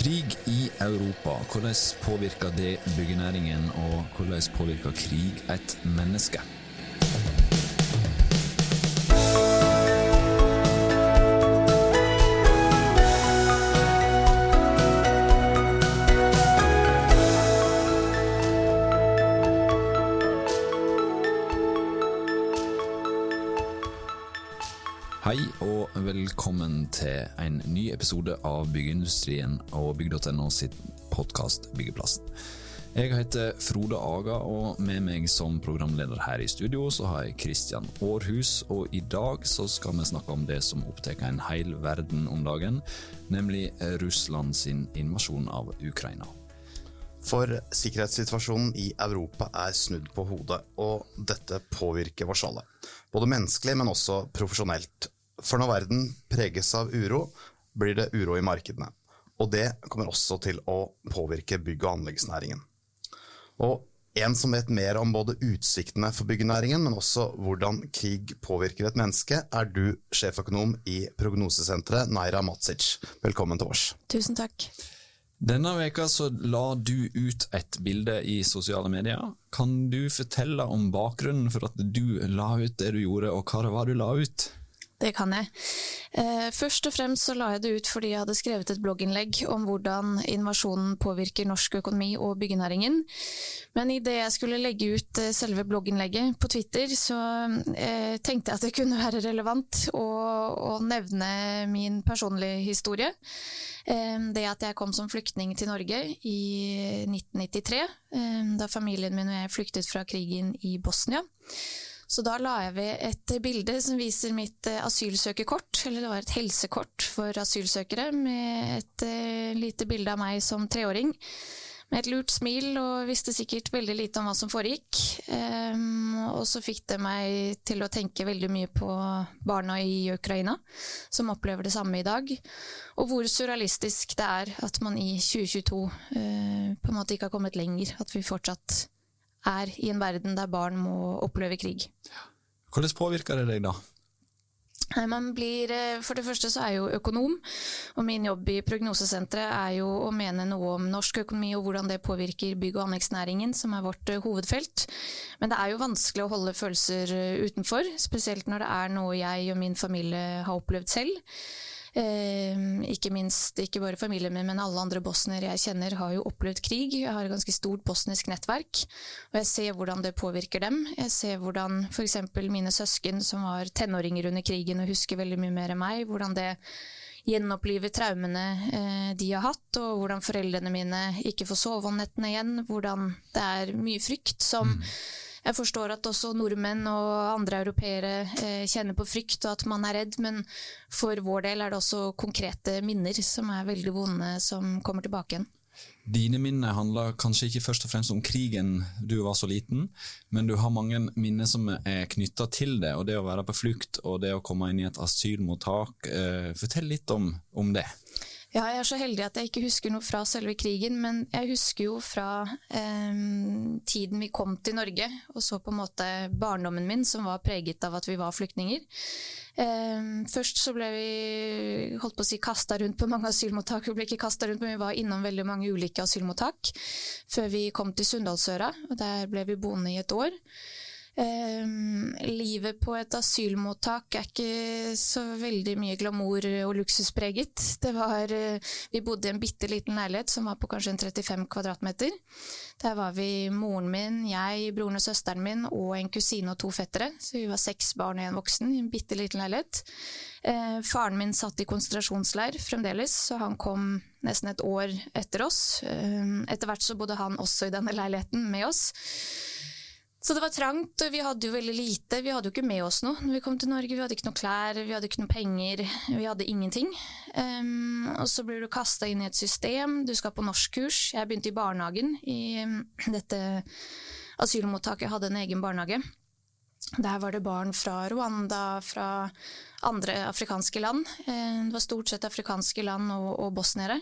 Krig i Europa, hvordan påvirker det byggenæringen, og hvordan påvirker krig et menneske? Til en ny episode av Byggeindustrien og bygg.no sitt podkast Byggeplassen. Jeg heter Frode Aga, og med meg som programleder her i studio så har jeg Kristian Aarhus, og i dag så skal vi snakke om det som opptar en hel verden om dagen, nemlig Russland sin invasjon av Ukraina. For sikkerhetssituasjonen i Europa er snudd på hodet, og dette påvirker oss alle. Både menneskelig, men også profesjonelt. For når verden preges av uro, blir det uro i markedene. Og det kommer også til å påvirke bygg- og anleggsnæringen. Og en som vet mer om både utsiktene for byggenæringen, men også hvordan krig påvirker et menneske, er du sjeføkonom i prognosesenteret Naira Matsic. Velkommen til oss. Tusen takk. Denne veka så la du ut et bilde i sosiale medier. Kan du fortelle om bakgrunnen for at du la ut det du gjorde, og hva det var du la ut? Det kan jeg. Eh, først og fremst så la jeg det ut fordi jeg hadde skrevet et blogginnlegg om hvordan invasjonen påvirker norsk økonomi og byggenæringen. Men idet jeg skulle legge ut eh, selve blogginnlegget på Twitter, så eh, tenkte jeg at det kunne være relevant å, å nevne min personlige historie. Det at jeg kom som flyktning til Norge i 1993, eh, da familien min og jeg flyktet fra krigen i Bosnia. Så da la jeg ved et bilde som viser mitt eh, asylsøkerkort, eller det var et helsekort for asylsøkere, med et uh, lite bilde av meg som treåring. Med et lurt smil og visste sikkert veldig lite om hva som foregikk. Um, og så fikk det meg til å tenke veldig mye på barna i Ukraina, som opplever det samme i dag. Og hvor surrealistisk det er at man i 2022 uh, på en måte ikke har kommet lenger. At vi fortsatt er i en verden der barn må oppleve krig. Hvordan påvirker det deg, da? Man blir, for det første så er jeg jo økonom, og min jobb i Prognosesenteret er jo å mene noe om norsk økonomi og hvordan det påvirker bygg- og anleggsnæringen, som er vårt hovedfelt. Men det er jo vanskelig å holde følelser utenfor, spesielt når det er noe jeg og min familie har opplevd selv. Eh, ikke minst, ikke bare familien min, men alle andre bosnere jeg kjenner har jo opplevd krig. Jeg har et ganske stort bosnisk nettverk, og jeg ser hvordan det påvirker dem. Jeg ser hvordan f.eks. mine søsken som var tenåringer under krigen og husker veldig mye mer enn meg, hvordan det gjenoppliver traumene eh, de har hatt, og hvordan foreldrene mine ikke får sove om nettene igjen. Hvordan det er mye frykt som mm jeg forstår at også nordmenn og andre europeere eh, kjenner på frykt og at man er redd, men for vår del er det også konkrete minner som er veldig vonde, som kommer tilbake igjen. Dine minner handler kanskje ikke først og fremst om krigen du var så liten, men du har mange minner som er knytta til det, og det å være på flukt og det å komme inn i et asylmottak. Eh, fortell litt om, om det. Ja, jeg er så heldig at jeg ikke husker noe fra selve krigen, men jeg husker jo fra eh, tiden vi kom til Norge, og så på en måte barndommen min som var preget av at vi var flyktninger. Eh, først så ble vi holdt på å si kasta rundt på mange asylmottak. Vi ble ikke kasta rundt, men vi var innom veldig mange ulike asylmottak før vi kom til Sunndalsøra, og der ble vi boende i et år. Um, livet på et asylmottak er ikke så veldig mye glamour og luksuspreget. Det var, uh, vi bodde i en bitte liten leilighet som var på kanskje en 35 kvadratmeter. Der var vi moren min, jeg, broren og søsteren min og en kusine og to fettere. Så vi var seks barn og en voksen i en bitte liten leilighet. Uh, faren min satt i konsentrasjonsleir fremdeles, så han kom nesten et år etter oss. Uh, etter hvert så bodde han også i denne leiligheten med oss. Så det var trangt, og vi hadde jo veldig lite. Vi hadde jo ikke med oss noe når vi kom til Norge. Vi hadde ikke noe klær, vi hadde ikke noe penger, vi hadde ingenting. Um, og så blir du kasta inn i et system, du skal på norskkurs. Jeg begynte i barnehagen i dette asylmottaket, jeg hadde en egen barnehage. Der var det barn fra Rwanda, fra andre afrikanske land. Det var stort sett afrikanske land og, og bosniere.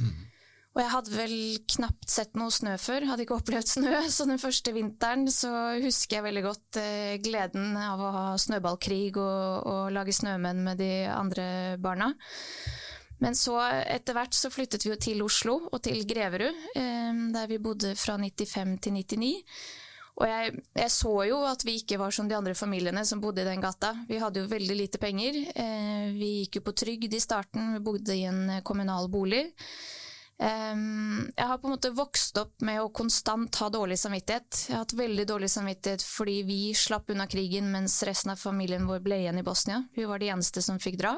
Mm. Og jeg hadde vel knapt sett noe snø før, hadde ikke opplevd snø. Så den første vinteren så husker jeg veldig godt eh, gleden av å ha snøballkrig og, og, lage snømenn med de andre barna. Men så etter hvert så flyttet vi jo til Oslo og til Greverud, eh, der vi bodde fra 95 til 99. Og jeg, jeg, så jo at vi ikke var som de andre familiene som bodde i den gata. Vi hadde jo veldig lite penger. Eh, vi gikk jo på trygd i starten, vi bodde i en kommunal bolig. Jeg har på en måte vokst opp med å konstant ha dårlig samvittighet. Jeg har hatt veldig dårlig samvittighet fordi vi slapp unna krigen mens resten av familien vår ble igjen i Bosnia. Vi var de eneste som fikk dra.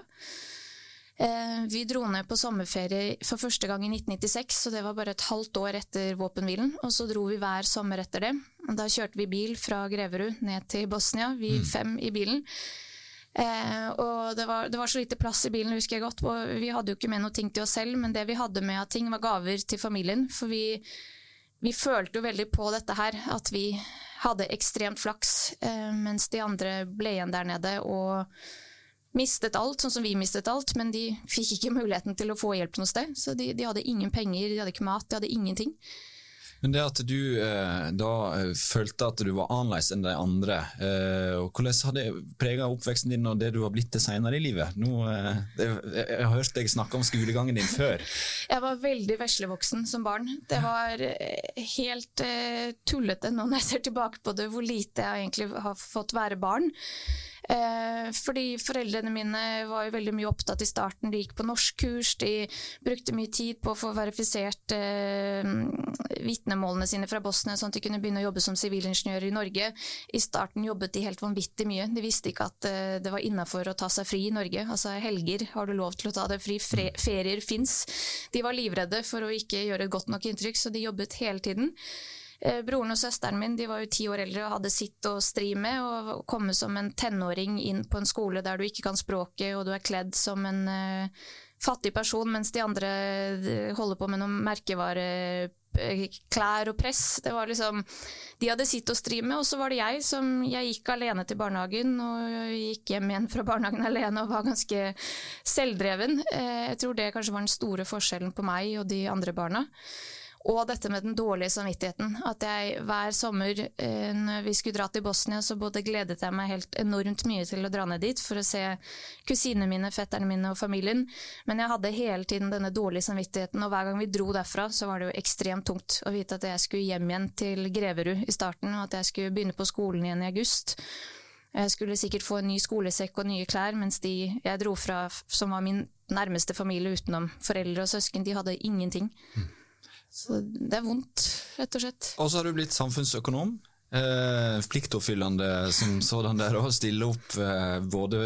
Eh, vi dro ned på sommerferie for første gang i 1996, så det var bare et halvt år etter våpenhvilen. Og så dro vi hver sommer etter det. Da kjørte vi bil fra Greverud ned til Bosnia, vi mm. fem i bilen. Eh, og det var, det var, så lite plass i bilen, husker jeg godt. Og vi hadde jo ikke med noe ting til oss selv, men det vi hadde med av ting, var gaver til familien. For vi, vi følte jo veldig på dette her, at vi hadde ekstremt flaks, eh, mens de andre ble igjen der nede. og mistet alt, sånn som vi mistet alt, men de fikk ikke muligheten til å få hjelp noe sted. Så de, de hadde ingen penger, de hadde ikke mat, de hadde ingenting. Men det at du eh, da eh, følte at du var annerledes enn de andre, eh, og hvordan har det prega oppveksten din og det du har blitt til senere i livet? Nå, eh, jeg, jeg har hørt deg snakke om skolegangen din før. Jeg var veldig veslevoksen som barn. Det var eh, helt eh, tullete nå når jeg ser tilbake på det, hvor lite jeg egentlig har fått være barn. Eh, fordi foreldrene mine var jo veldig mye opptatt i starten. De gikk på norskkurs, de brukte mye tid på å få verifisert eh, vitnemålene sine fra Bosnia, sånn at de kunne begynne å jobbe som sivilingeniører i Norge. I starten jobbet de helt vanvittig mye. De visste ikke at eh, det var innafor å ta seg fri i Norge. Altså helger har du lov til å ta deg fri, Fre ferier fins. De var livredde for å ikke gjøre et godt nok inntrykk, så de jobbet hele tiden. Eh, broren og søsteren min de var jo ti år eldre og hadde sitt å stri med. Å komme som en tenåring inn på en skole der du ikke kan språket og du er kledd som en uh, fattig person, mens de andre eh, holder på med noen merkevareklær og press. Det var liksom, De hadde sitt å stri med, og så var det jeg som jeg gikk alene til barnehagen og gikk hjem igjen fra barnehagen alene og var ganske selvdreven. Jeg tror det kanskje var den store forskjellen på meg og de andre barna. Og dette med den dårlige samvittigheten. At jeg hver sommer eh, når vi skulle dra til Bosnia, så både gledet jeg meg helt enormt mye til å dra ned dit for å se kusinene mine, fetterne mine og familien. Men jeg hadde hele tiden denne dårlige samvittigheten, og hver gang vi dro derfra, så var det jo ekstremt tungt å vite at jeg skulle hjem igjen til Greverud i starten, og at jeg skulle begynne på skolen igjen i august. Jeg skulle sikkert få en ny skolesekk og nye klær, mens de jeg dro fra, som var min nærmeste familie utenom foreldre og søsken, de hadde ingenting. Mm. Så det er vondt, rett og slett. Og så har du blitt samfunnsøkonom. Eh, pliktoppfyllende som sådan der å stille opp eh, både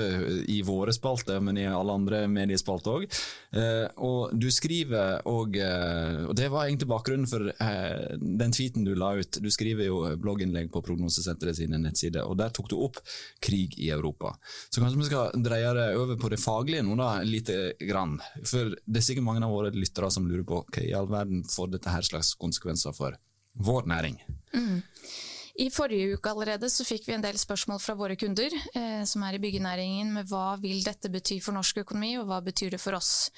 i våre spalter, men i alle andre mediespalter òg. Eh, og du skriver òg, eh, og det var egentlig bakgrunnen for eh, den tweeten du la ut. Du skriver jo blogginnlegg på Prognosesenteret sine nettsider, og der tok du opp krig i Europa. Så kanskje vi skal dreie det over på det faglige nå, da, lite grann. For det er sikkert mange av våre lyttere som lurer på hva i all verden får dette her slags konsekvenser for vår næring. Mm. I forrige uke allerede så fikk vi en del spørsmål fra våre kunder eh, som er i byggenæringen med hva vil dette bety for norsk økonomi, og hva betyr det for oss.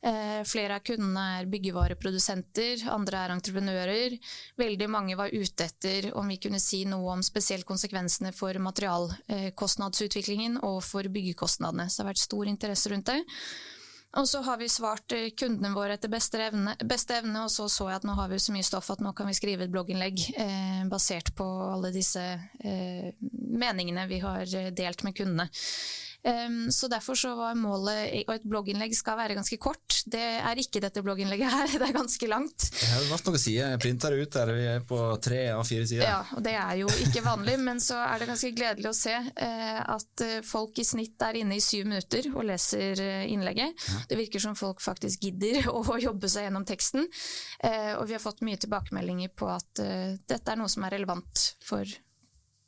Eh, flere av kundene er byggevareprodusenter, andre er entreprenører. Veldig mange var ute etter om vi kunne si noe om spesielt konsekvensene for materialkostnadsutviklingen og for byggekostnadene. Så det har vært stor interesse rundt det. Og så har vi svart eh, kundene våre etter beste evne, beste evne, og så så jeg at nå har vi så mye stoff at nå kan vi skrive et blogginnlegg eh, basert på alle disse eh, meningene vi har eh, delt med kundene. Um, så derfor så var målet Og et blogginnlegg skal være ganske kort. Det er ikke dette blogginnlegget her, det er ganske langt. Det har vært noen sider, jeg printer ut der, vi er på tre av fire sider. Ja, og det er jo ikke vanlig, men så er det ganske gledelig å se uh, at eh, folk i snitt er inne i syv minutter og leser uh, innlegget. Ja. Det virker som folk faktisk gidder å jobbe seg gjennom teksten. Uh, og vi har fått mye tilbakemeldinger på at dette er noe som er relevant for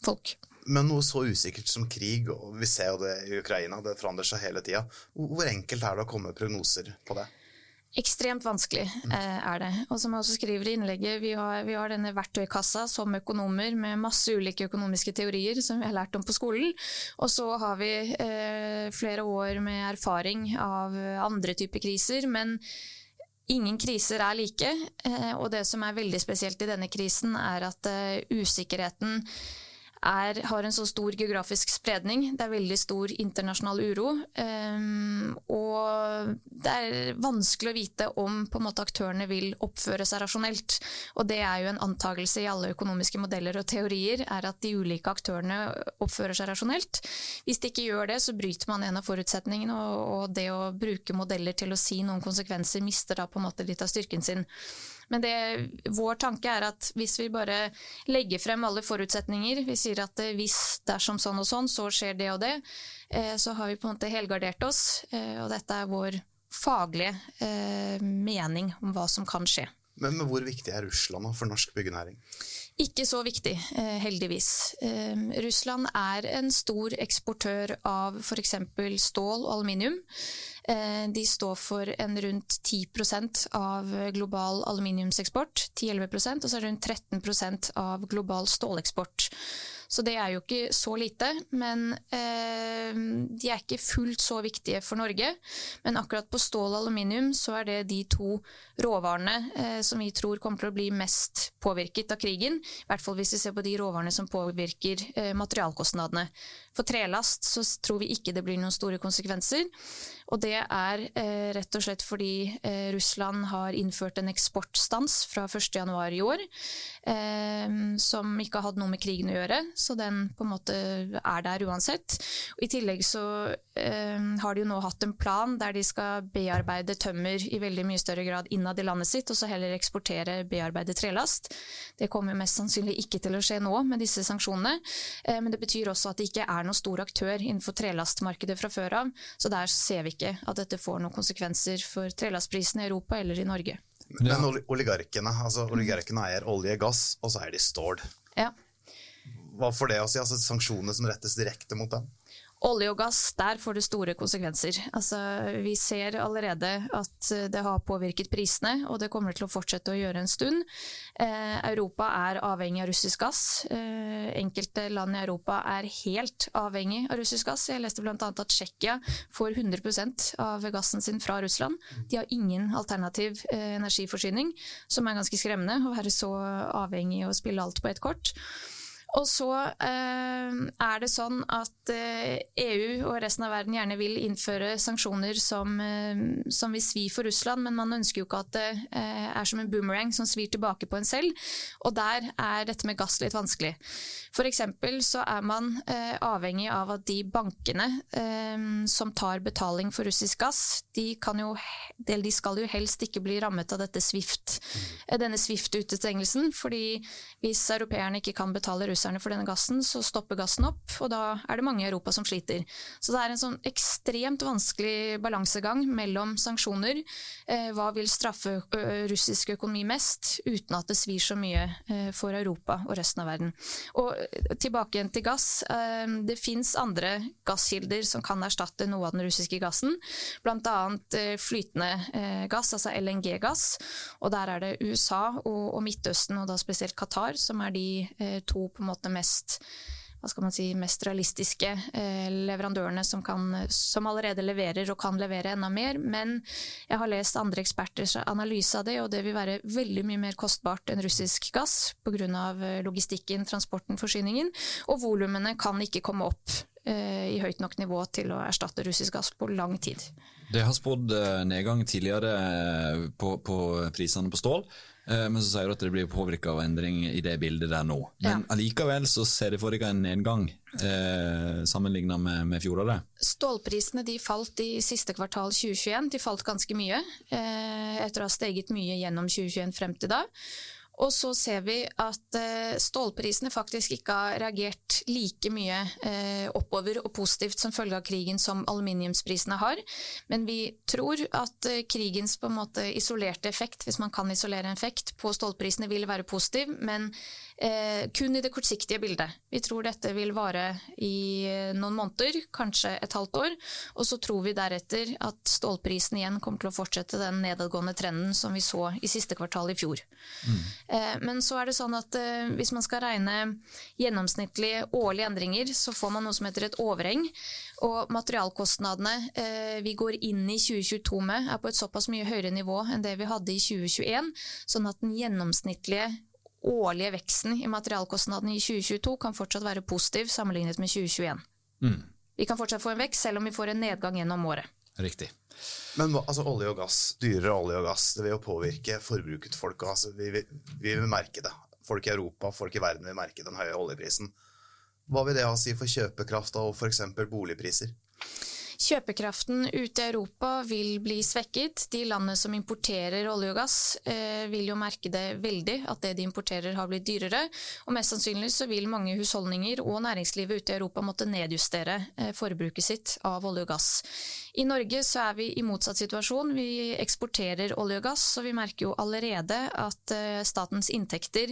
folk. Men noe så usikkert som krig, og vi ser jo det i Ukraina, det forandrer seg hele tida. Hvor enkelt er det å komme med prognoser på det? Ekstremt vanskelig eh, er det. Og som jeg også skriver i innlegget, vi har, vi har, denne verktøykassa som økonomer med masse ulike økonomiske teorier som vi har lært om på skolen. Og så har vi eh, flere år med erfaring av andre typer kriser. men Ingen kriser er like, eh, og det som er veldig spesielt i denne krisen, er at uh, usikkerheten er, har en så stor geografisk spredning. Det er veldig stor internasjonal uro. Um, og det er vanskelig å vite om på en måte, aktørene vil oppføre seg rasjonelt. Og det er jo en antakelse i alle økonomiske modeller og teorier, er at de ulike aktørene oppfører seg rasjonelt. Hvis de ikke gjør det, så bryter man en av forutsetningene, og, og det å bruke modeller til å si noen konsekvenser mister da på en måte litt av styrken sin. Men det, vår tanke er at hvis vi bare legger frem alle forutsetninger, vi sier at eh, hvis dersom sånn og sånn, så skjer det og det, eh, så har vi på en måte helgardert oss. Eh, og dette er vår faglige mening om hva som kan skje. Men, men hvor viktig er Russland for norsk byggenæring? Ikke så viktig, heldigvis. Russland er en stor eksportør av f.eks. stål og aluminium. Eh, de står for en rundt 10% av global aluminiumseksport, 10-11% og så er det rundt 13% av global ståleksport. Så det er jo ikke så lite. Men eh, de er ikke fullt så viktige for Norge. Men akkurat på stål og aluminium så er det de to råvarene eh, som vi tror kommer til å bli mest påvirket av krigen. I hvert fall hvis vi ser på de råvarene som påvirker eh, materialkostnadene. For trelast så tror vi ikke det blir noen store konsekvenser. Og det er eh, rett og slett fordi eh, Russland har innført en eksportstans fra 1.1 i år, eh, som ikke har hatt noe med krigen å gjøre, så den på en måte er der uansett. Og I tillegg så eh, har de jo nå hatt en plan der de skal bearbeide tømmer i veldig mye større grad innad i landet sitt, og så heller eksportere bearbeidet trelast. Det kommer mest sannsynlig ikke til å skje nå med disse sanksjonene, eh, men det betyr også at det ikke er noen stor aktør innenfor trelastmarkedet fra før av, så der ser vi ikke at dette får noen konsekvenser for trelastprisen i Europa eller i Norge. Men oligarkene, altså oligarkene eier olje, gass, og så eier de stål. Ja. Hva får det å si? Altså sanksjoner som rettes direkte mot dem? Olje og gass, der får det store konsekvenser. Altså, vi ser allerede at det har påvirket prisene, og det kommer til å fortsette å gjøre en stund. Eh, Europa er avhengig av russisk gass. Eh, enkelte land i Europa er helt avhengig av russisk gass. Jeg leste bl.a. at Tsjekkia får 100% av gassen sin fra Russland. De har ingen alternativ eh, energiforsyning, som er ganske skremmende, å være så avhengig og spille alt på ett kort. Og så eh, er det sånn at eh, EU og resten av verden gjerne vil innføre sanksjoner som, eh, som vil svi for Russland, men man ønsker jo ikke at det eh, er som en boomerang som svir tilbake på en selv. Og der er dette med gass litt vanskelig. F.eks. så er man eh, avhengig av at de bankene eh, som tar betaling for russisk gass, de, jo, de, skal jo helst ikke bli rammet av dette SWIFT, denne SWIFT-utestengelsen. fordi hvis europeerne ikke kan betale russisk russerne for denne gassen, så stopper gassen opp, og da er det mange i Europa som sliter. Så det er en sånn ekstremt vanskelig balansegang mellom sanksjoner, eh, hva vil straffe russisk økonomi mest, uten at det svir så mye eh, for Europa og resten av verden. Og eh, tilbake igjen til gass. Eh, det fins andre gasskilder som kan erstatte noe av den russiske gassen, bl.a. Eh, flytende eh, gass, altså LNG-gass. Og der er det USA og, og Midtøsten, og da spesielt Qatar, som er de to på måte mest hva skal man si, mest realistiske eh, leverandørene som, kan, som, allerede leverer og kan levere enda mer. Men jeg har lest andre eksperters analyse av det, og det vil være veldig mye mer kostbart enn russisk gass pga. Eh, logistikken, transporten, forsyningen. Og volumene kan ikke komme opp eh, i høyt nok nivå til å erstatte russisk gass på lang tid. Det har spådd eh, nedgang tidligere eh, på, på prisene på stål. Eh, men så sier du at det blir påvirka av endring i det bildet der nå. Men allikevel så ser det for deg en nedgang eh, sammenligna med, med fjoråret? Stålprisene de falt i siste kvartal 2021. De falt ganske mye eh, etter å ha steget mye gjennom 2021 frem til da. Og så ser vi at eh, stålprisene faktisk ikke har reagert like mye eh, oppover og positivt som følge av krigen som aluminiumsprisene har. Men vi tror at eh, krigens på en måte isolerte effekt, hvis man kan isolere en effekt, på stålprisene vil være positiv, men kun i det kortsiktige bildet. Vi tror dette vil vare i noen måneder, kanskje et halvt år. Og så tror vi deretter at stålprisen igjen kommer til å fortsette den nedadgående trenden som vi så i siste kvartal i fjor. Mm. Eh, men så er det sånn at eh, hvis man skal regne gjennomsnittlige årlige endringer, så får man noe som heter et overheng. Og materialkostnadene eh, vi går inn i 2022 med, er på et såpass mye høyere nivå enn det vi hadde i 2021. Sånn at den gjennomsnittlige årlige veksten i materialkostnadene i 2022 kan fortsatt være positiv sammenlignet med 2021. Mm. Vi kan fortsatt få en vekst, selv om vi får en nedgang gjennom året. Riktig. Men altså, olje og gass, dyrere olje og gass, det vil jo påvirke forbruket til folk. Altså, vi, vi, vi vil merke det. Folk i Europa, folk i verden vil merke den høye oljeprisen. Hva vil det ha å si for kjøpekraft og f.eks. boligpriser? Kjøpekraften ute i Europa vil bli svekket. De landene som importerer olje og gass, eh, vil jo merke det veldig, at det de importerer har blitt dyrere. Og mest sannsynlig så vil mange husholdninger og næringslivet ute i Europa måtte nedjustere eh, forbruket sitt av olje og gass. I Norge så er vi i motsatt situasjon. Vi eksporterer olje og gass, og vi merker jo allerede at eh, statens inntekter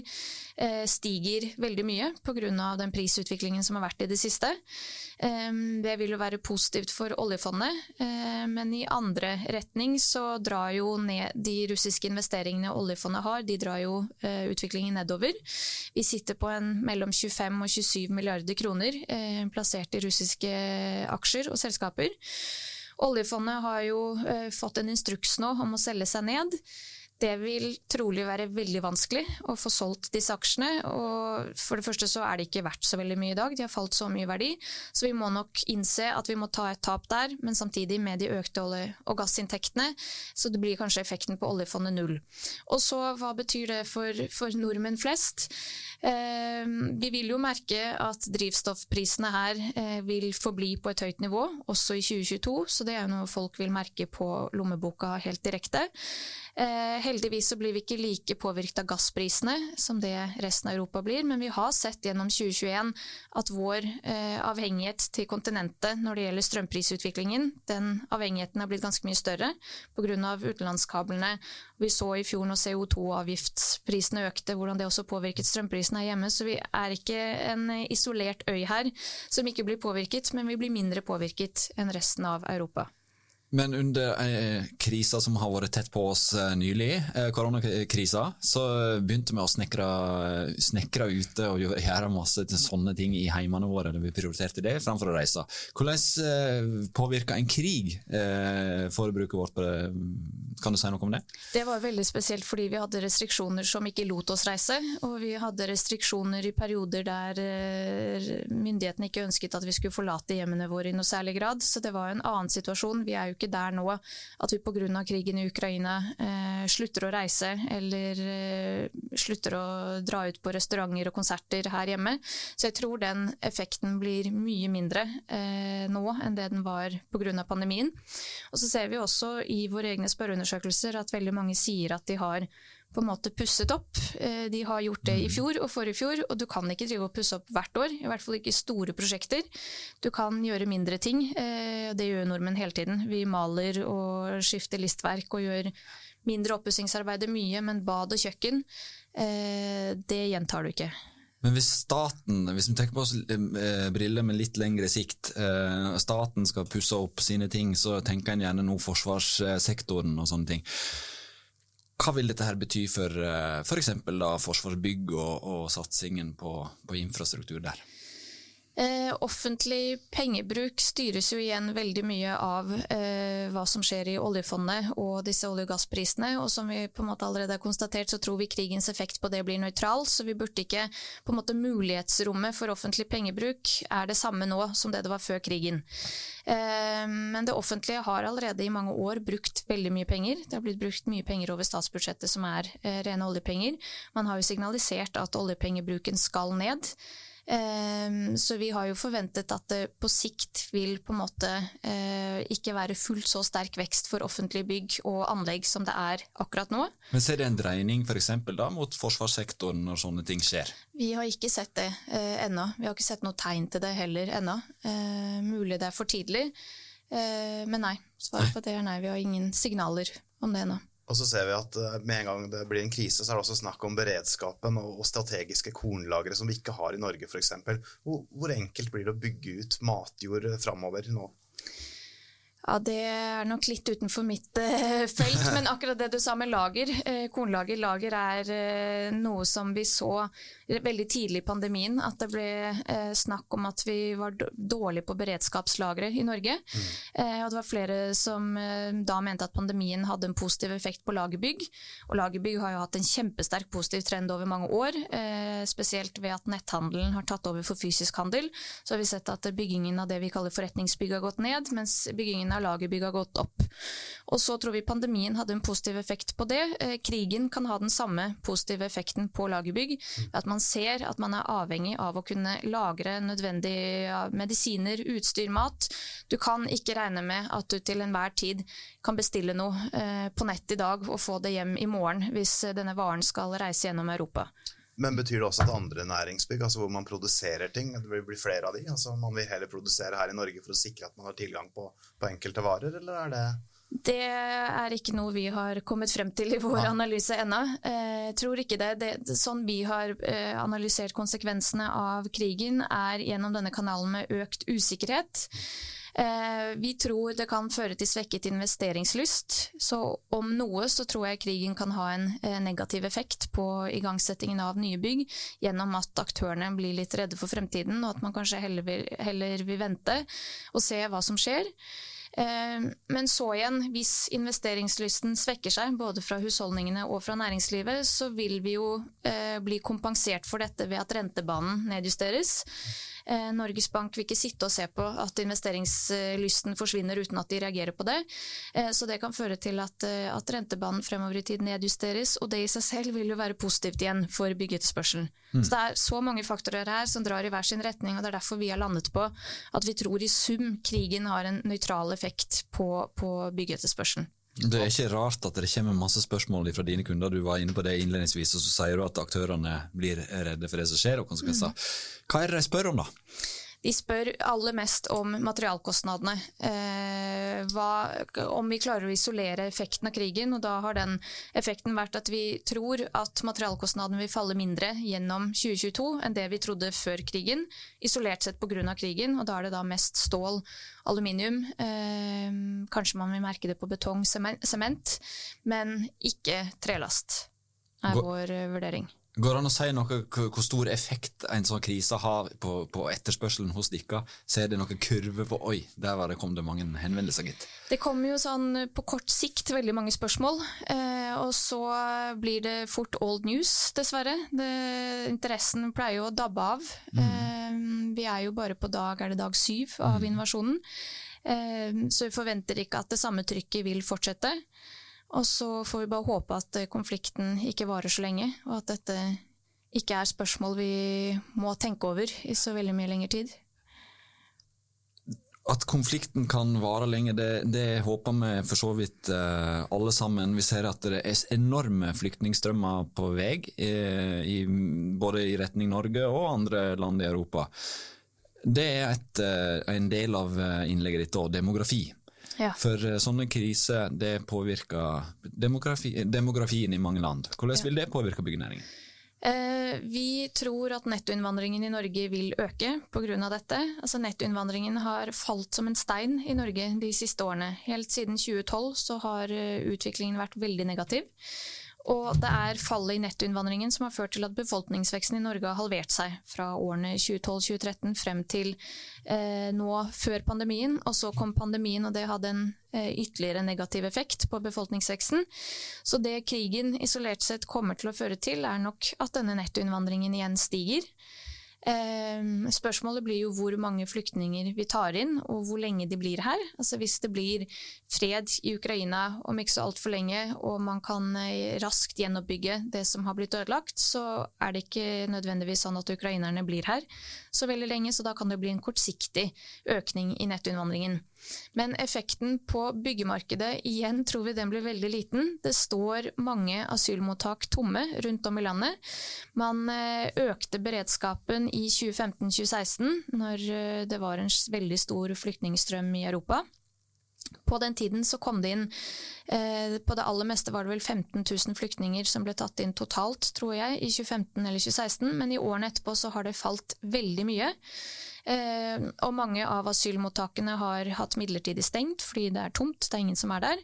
stiger veldig mye pga. den prisutviklingen som har vært i det siste. Eh, Det vil jo være positivt for oljefondet, eh, men i andre retning så drar jo ned de russiske investeringene oljefondet har, de drar jo eh, utviklingen nedover. Vi sitter på en mellom 25 og 27 milliarder kroner eh, plassert i russiske aksjer og selskaper. Oljefondet har jo fått en instruks nå om å selge seg ned. Det vil trolig være veldig vanskelig å få solgt disse aksjene. og For det første så er de ikke verdt så veldig mye i dag, de har falt så mye verdi. Så vi må nok innse at vi må ta et tap der, men samtidig med de økte olje- og gassinntektene, så det blir kanskje effekten på oljefondet null. Og så hva betyr det for, for nordmenn flest? Eh, vi vil jo merke at drivstoffprisene her eh, vil forbli på et høyt nivå, også i 2022, så det er jo noe folk vil merke på lommeboka helt direkte. Eh, heldigvis så blir vi ikke like påvirket av gassprisene som det resten av Europa blir, men vi har sett gjennom 2021 at vår eh, avhengighet til kontinentet når det gjelder strømprisutviklingen, den avhengigheten har blitt ganske mye større pga. utenlandskablene. Vi så i fjor når CO2-avgiftsprisene økte, hvordan det også påvirket strømprisene her hjemme, så vi er ikke en isolert øy her som ikke blir påvirket, men vi blir mindre påvirket enn resten av Europa. Men under eh, krisa som har vært tett på oss eh, nylig, eh, koronakrisa, så begynte vi å snekre, snekre ute og gjøre- masse til sånne ting i heimene våre. da Vi prioriterte det framfor å reise. Hvordan eh, en krig eh, forbruket vårt? På det? Kan du si noe om det? Det var veldig spesielt fordi vi hadde restriksjoner som ikke lot oss reise, og vi hadde restriksjoner i perioder der eh, myndighetene ikke ønsket at vi skulle forlate hjemmene våre i noe særlig grad, så det var en annen situasjon. Vi er jo ikke der nå at vi pga. krigen i Ukraina eh, slutter å reise eller eh, slutter å dra ut på restauranter og konserter her hjemme. Så jeg tror den effekten blir mye mindre eh, nå enn det den var pga. pandemien. Og så ser vi også i våre egne spørreundersøkelser at veldig mange sier at de har på en måte pusset opp. Eh, De har gjort det i fjor og forrige fjor, og du kan ikke drive og pusse opp hvert år. I hvert fall ikke store prosjekter. Du kan gjøre mindre ting, eh, det gjør nordmenn hele tiden. Vi maler og skifter listverk og gjør mindre oppussingsarbeider mye, men bad og kjøkken, eh, det gjentar du ikke. Men hvis staten, hvis vi tenker på oss eh, briller med litt lengre sikt, eh, staten skal pusse opp sine ting, så tenker en gjerne nå forsvarssektoren og sånne ting. Hva vil dette her bety for f.eks. For Forsvarsbygg og, og satsingen på, på infrastruktur der? Eh, offentlig pengebruk styres jo igjen veldig mye av eh, hva som skjer i oljefondet og disse olje- og gassprisene. Og som vi på en måte allerede har konstatert, så tror vi krigens effekt på det blir nøytral. Så vi burde ikke på en måte Mulighetsrommet for offentlig pengebruk er det samme nå som det det var før krigen. Eh, men det offentlige har allerede i mange år brukt veldig mye penger. Det har blitt brukt mye penger over statsbudsjettet som er eh, rene oljepenger. Man har jo signalisert at oljepengebruken skal ned. Ehm, Så vi har jo forventet at det på sikt vil på en måte eh, ikke være fullt så sterk vekst for offentlige bygg og anlegg som det er akkurat nå. Men ser det en dreining for eksempel, da, mot forsvarssektoren når sånne ting skjer? Vi har ikke sett det eh, ennå. Vi har ikke sett noe tegn til det heller ennå. Eh, mulig det er for tidlig, eh, men nei. Svaret på det er nei. Vi har ingen signaler om det ennå. Og så ser vi at eh, med en gang det blir en krise, så er det også snakk om beredskapen og strategiske kornlagre som vi ikke har i Norge, f.eks. Hvor, hvor enkelt blir det å bygge ut matjord framover nå? Ja, Det er nok litt utenfor mitt eh, felt, men akkurat det du sa med lager, eh, kornlager, lager er eh, noe som vi så veldig tidlig i pandemien. At det ble snakk om at vi var dårlige på beredskapslagre i Norge. Mm. og det var flere som da mente at pandemien hadde en positiv effekt på lagerbygg. Og lagerbygg har jo hatt en kjempesterk positiv trend over mange år, spesielt ved at netthandelen har tatt over for fysisk handel. Så har vi sett at byggingen av det vi kaller forretningsbygg har gått ned, mens byggingen av lagerbygg har gått opp. Og så tror vi pandemien hadde en positiv effekt på det. Eh, krigen kan ha den samme positive effekten på lagerbygg. At man ser at man er avhengig av å kunne lagre nødvendige medisiner, utstyr, mat. Du kan ikke regne med at du til enhver tid kan bestille noe eh, på nett i dag og få det hjem i morgen hvis denne varen skal reise gjennom Europa. Men betyr det også at andre næringsbygg, altså hvor man produserer ting, det vil bli flere av de? Altså Man vil heller produsere her i Norge for å sikre at man har tilgang på, på enkelte varer, eller er det det er ikke noe vi har kommet frem til i vår ja. analyse ennå. Jeg tror ikke det. det. Sånn vi har eh, analysert konsekvensene av krigen, er gjennom denne kanalen med økt usikkerhet. Eh, vi tror det kan føre til svekket investeringslyst. Så om noe så tror jeg krigen kan ha en eh, negativ effekt på igangsettingen av nye bygg, gjennom at aktørene blir litt redde for fremtiden, og at man kanskje heller vil, heller vil vente og se hva som skjer. Eh, men så igjen, hvis investeringslysten svekker seg, både fra husholdningene og fra næringslivet, så vil vi jo bli kompensert for dette ved at rentebanen nedjusteres. Eh, Norges Bank vil ikke sitte og se på at investeringslysten forsvinner uten at de reagerer på det. Eh, så det kan føre til at, eh, at rentebanen fremover i tid nedjusteres, og det i seg selv vil jo være positivt igjen for byggeetterspørselen. Mm. Så det er så mange faktorer her som drar i hver sin retning, og det er derfor vi har landet på at vi tror i sum krigen har en nøytral effekt på, på byggeetterspørselen. Det er ikke rart at det kommer masse spørsmål fra dine kunder. Du var inne på det innledningsvis, og så sier du at aktørene blir redde for det som skjer, og konsekvenser. Mm. Hva er det de spør om, da? De spør aller mest om materialkostnadene. Eh, hva, om vi klarer å isolere effekten av krigen. og Da har den effekten vært at vi tror at materialkostnadene vil falle mindre gjennom 2022 enn det vi trodde før krigen. Isolert sett pga. krigen, og da er det da mest stål, aluminium. Eh, kanskje man vil merke det på betong, sement, men ikke trelast, er vår eh, vurdering. Går det an å si noe hvor stor effekt en sånn krise har på, på etterspørselen hos dere? Ser det noen kurve på Oi, der var det, kom det mange henvendelser, gitt. Det kommer jo sånn på kort sikt veldig mange spørsmål. Eh, og så blir det fort old news, dessverre. Det, interessen pleier jo å dabbe av. Mm. Eh, vi er jo bare på dag, er det dag syv av mm. invasjonen. Eh, så vi forventer ikke at det samme trykket vil fortsette. Og så får vi bare håpe at eh, konflikten ikke varer så lenge, og at dette ikke er spørsmål vi må tenke over i så veldig mye lengre tid. At konflikten kan vare lenge, det, det håper vi for så vidt uh, alle sammen. Vi ser at det er enorme flyktningstrømmer på vei, eh, både i retning Norge og andre land i Europa. Det er et, en del av innlegget ditt òg, demografi. Ja. For uh, sånne kriser det påvirker demografi, demografien i mange land. Hvordan vil det påvirke byggenæringen? Eh, vi tror at nettoinnvandringen i Norge vil øke pga. dette. Altså nettoinnvandringen har falt som en stein i Norge de siste årene. Helt siden 2012 så har eh, utviklingen vært veldig negativ. Og det er fallet i nettoinnvandringen som har ført til at befolkningsveksten i Norge har halvert seg fra årene 2012-2013 frem til eh, nå før pandemien. Og så kom pandemien, og det hadde en eh, ytterligere negativ effekt på befolkningsveksten. Så det krigen isolert sett kommer til å føre til, er nok at denne nettoinnvandringen igjen stiger. Ehm, spørsmålet blir jo hvor mange flyktninger vi tar inn, og hvor lenge de blir her. Altså Hvis det blir fred i Ukraina om ikke så altfor lenge, og man kan eh, raskt gjenoppbygge det som har blitt ødelagt, så er det ikke nødvendigvis sånn at ukrainerne blir her så veldig lenge, så da kan det bli en kortsiktig økning i nettoinnvandringen. Men effekten på byggemarkedet, igjen tror vi den blir veldig liten. Det står mange asylmottak tomme rundt om i landet. Man eh, økte beredskapen i 2015-2016, når eh, det var en veldig stor flyktningstrøm i Europa. På den tiden så kom det inn eh, På det aller meste var det vel 15 000 flyktninger som ble tatt inn totalt, tror jeg, i 2015 eller 2016. Men i årene etterpå så har det falt veldig mye. Eh, og mange av asylmottakene har hatt midlertidig stengt fordi det er tomt, det er ingen som er der.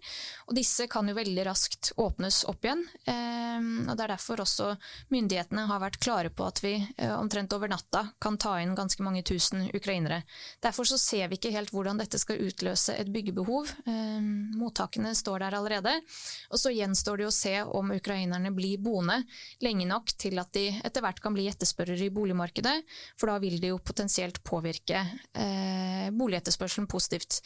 Og disse kan jo veldig raskt åpnes opp igjen. Eh, og det er derfor også myndighetene har vært klare på at vi eh, omtrent over natta kan ta inn ganske mange tusen ukrainere. Derfor så ser vi ikke helt hvordan dette skal utløse et byggebehov. Mottakene står der allerede. Og så gjenstår det å se om ukrainerne blir boende lenge nok til at de etter hvert kan bli etterspørrere i boligmarkedet, for da vil de jo potensielt påvirke påvirke eh, boligetterspørselen positivt.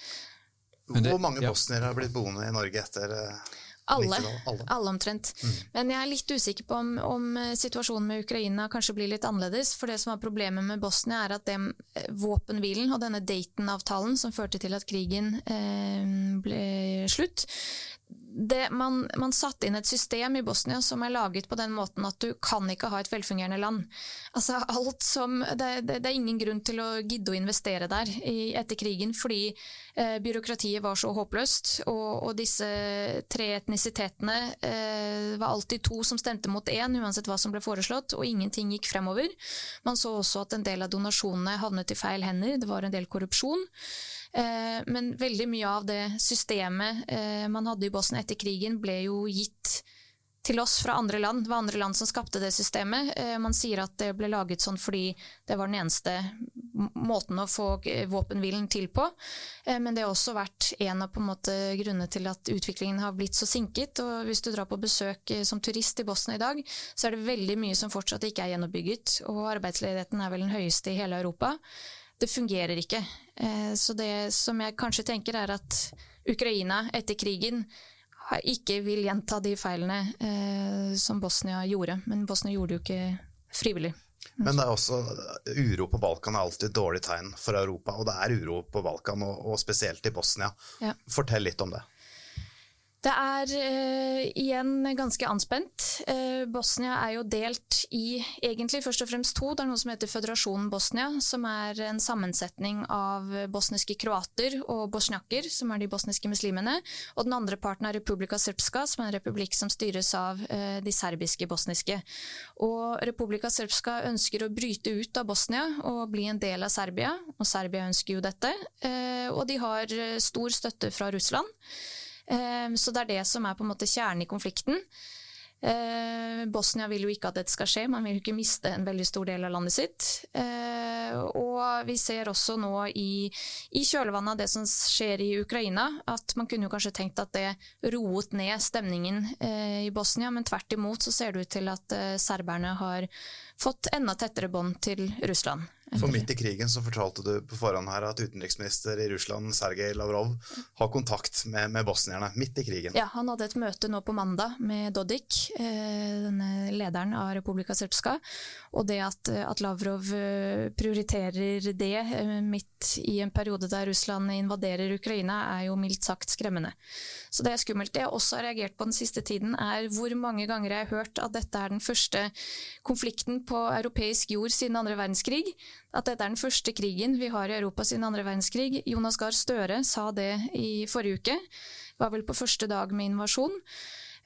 Det, Hvor mange ja. bosniere har blitt boende i Norge etter eh, alle, alle. alle omtrent. Mm. Men jeg er litt usikker på om, om, eh, situasjonen med Ukraina kanskje blir litt annerledes. For det som var problemet med Bosnia, er at den eh, våpenhvilen og denne Dayton-avtalen som førte til at krigen eh, ble slutt, det, man, man satte inn et system i Bosnia som er laget på den måten at du kan ikke ha et velfungerende land. Altså alt som, det, det, det er ingen grunn til å gidde å investere der i, etter krigen fordi eh, byråkratiet var så håpløst, og, og disse tre etnisitetene eh, var alltid to som stemte mot én, uansett hva som ble foreslått, og ingenting gikk fremover. Man så også at en del av donasjonene havnet i feil hender, det var en del korrupsjon. Eh, men veldig mye av det systemet eh, man hadde i Bosnia etter krigen, ble jo gitt til oss fra andre land. Det var andre land som skapte det systemet. Eh, man sier at det ble laget sånn fordi det var den eneste måten å få våpenhvilen til på. Men det har også vært en av på en måte, grunnene til at utviklingen har blitt så sinket. Og hvis du drar på besøk som turist i Bosnia i dag, så er det veldig mye som fortsatt ikke er gjenoppbygget. Og arbeidsledigheten er vel den høyeste i hele Europa det fungerer ikke. Eh, så det som jeg kanskje tenker er at Ukraina etter krigen ikke vil gjenta de feilene eh, som Bosnia gjorde. Men Bosnia gjorde det jo ikke frivillig. Men det er også uro på Balkan er alltid et dårlig tegn for Europa. Og det er uro på Balkan, og, spesielt i Bosnia. Ja. Fortell litt om det. Det er uh, igjen ganske anspent. Uh, Bosnia er jo delt i egentlig først og fremst to. Det er noe som heter Føderasjonen Bosnia, som er en sammensetning av bosniske kroater og bosniakker, som er de bosniske muslimene. Og den andre parten er Republika Srpska, som er en republikk som styres av uh, de serbiske bosniske. Og Republika Srpska ønsker å bryte ut av Bosnia og bli en del av Serbia, og Serbia ønsker jo dette. og de har stor støtte fra Russland. Ehm, så det er det som er på en måte kjernen i konflikten. Ehm, Bosnia vil jo ikke at dette skal skje, man vil jo ikke miste en veldig stor del av landet sitt. Ehm, og vi ser også nå i, i kjølvannet av det som skjer i Ukraina, at man kunne jo kanskje tenkt at det roet ned stemningen eh, i Bosnia, men tvert imot så ser det ut til at eh, serberne har fått enda tettere bånd til Russland. For midt i krigen så fortalte du på forhånd her at utenriksminister i Russland, Sergej Lavrov, har kontakt med, med bosnierne midt i krigen. Ja, han hadde et møte nå på mandag med Dodik, eh, denne lederen av Republika Srpska. Og det at, at, Lavrov eh, prioriterer det eh, midt i en periode der Russland invaderer Ukraina, er jo mildt sagt skremmende. Så det er skummelt. Det jeg også har reagert på den siste tiden, er hvor mange ganger jeg har hørt at dette er den første konflikten på europeisk jord siden andre verdenskrig at dette er den første krigen vi har i Europa siden andre verdenskrig. Jonas Gahr Støre sa det i forrige uke, var vel på første dag med invasjon.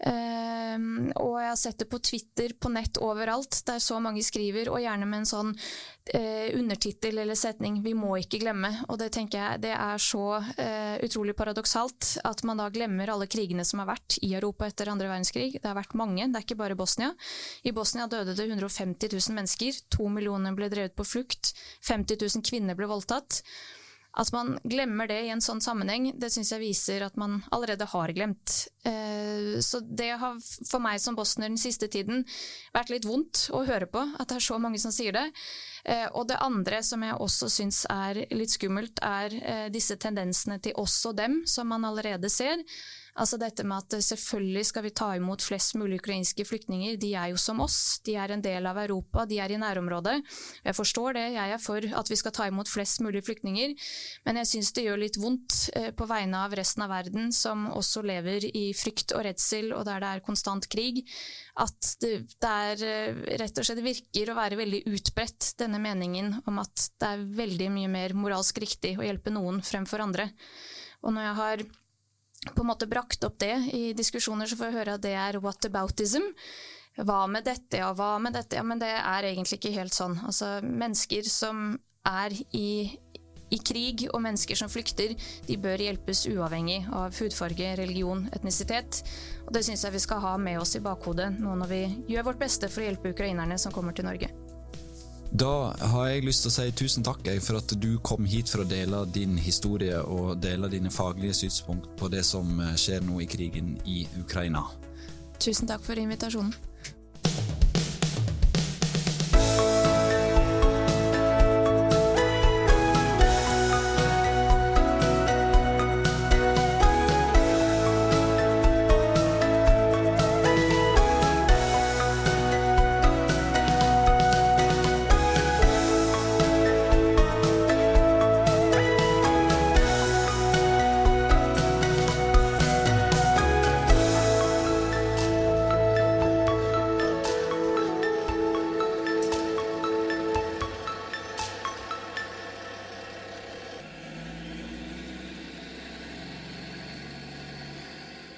Uh, og jeg har sett det på Twitter, på nett, overalt, der så mange skriver, og gjerne med en sånn uh, undertittel eller setning 'Vi må ikke glemme'. Og det tenker jeg det er så uh, utrolig paradoksalt at man da glemmer alle krigene som har vært i Europa etter andre verdenskrig. Det har vært mange, det er ikke bare Bosnia. I Bosnia døde det 150 000 mennesker, to millioner ble drevet på flukt, 50 000 kvinner ble voldtatt. At man glemmer det i en sånn sammenheng, det syns jeg viser at man allerede har glemt. Eh, så det har for meg som bosner den siste tiden vært litt vondt å høre på, at det er så mange som sier det. Eh, og det andre som jeg også syns er litt skummelt, er eh, disse tendensene til oss og dem, som man allerede ser. Altså dette med at selvfølgelig skal vi ta imot flest mulig ukrainske flyktninger. De er jo som oss, de er en del av Europa, de er i nærområdet. Jeg forstår det, jeg er for at vi skal ta imot flest mulig flyktninger, men jeg syns det gjør litt vondt eh, på vegne av resten av verden, som også lever i frykt og redsel, og der det er konstant krig, at det, det eh, rett og slett virker å være veldig utbredt, denne meningen om at det er veldig mye mer moralsk riktig å hjelpe noen fremfor andre. Og når jeg har på en måte brakt opp det i diskusjoner, så får jeg høre at det er whataboutism. Hva med dette, ja, hva med dette? Ja, men det er egentlig ikke helt sånn. Altså, mennesker som er i, i krig, og mennesker som flykter, de bør hjelpes uavhengig av hudfarge, religion, etnisitet. Og det syns jeg vi skal ha med oss i bakhodet nå når vi gjør vårt beste for å hjelpe ukrainerne som kommer til Norge. Da har jeg lyst til å si tusen takk for at du kom hit for å dele din historie og dele dine faglige synspunkt på det som skjer nå i krigen i Ukraina. Tusen takk for invitasjonen.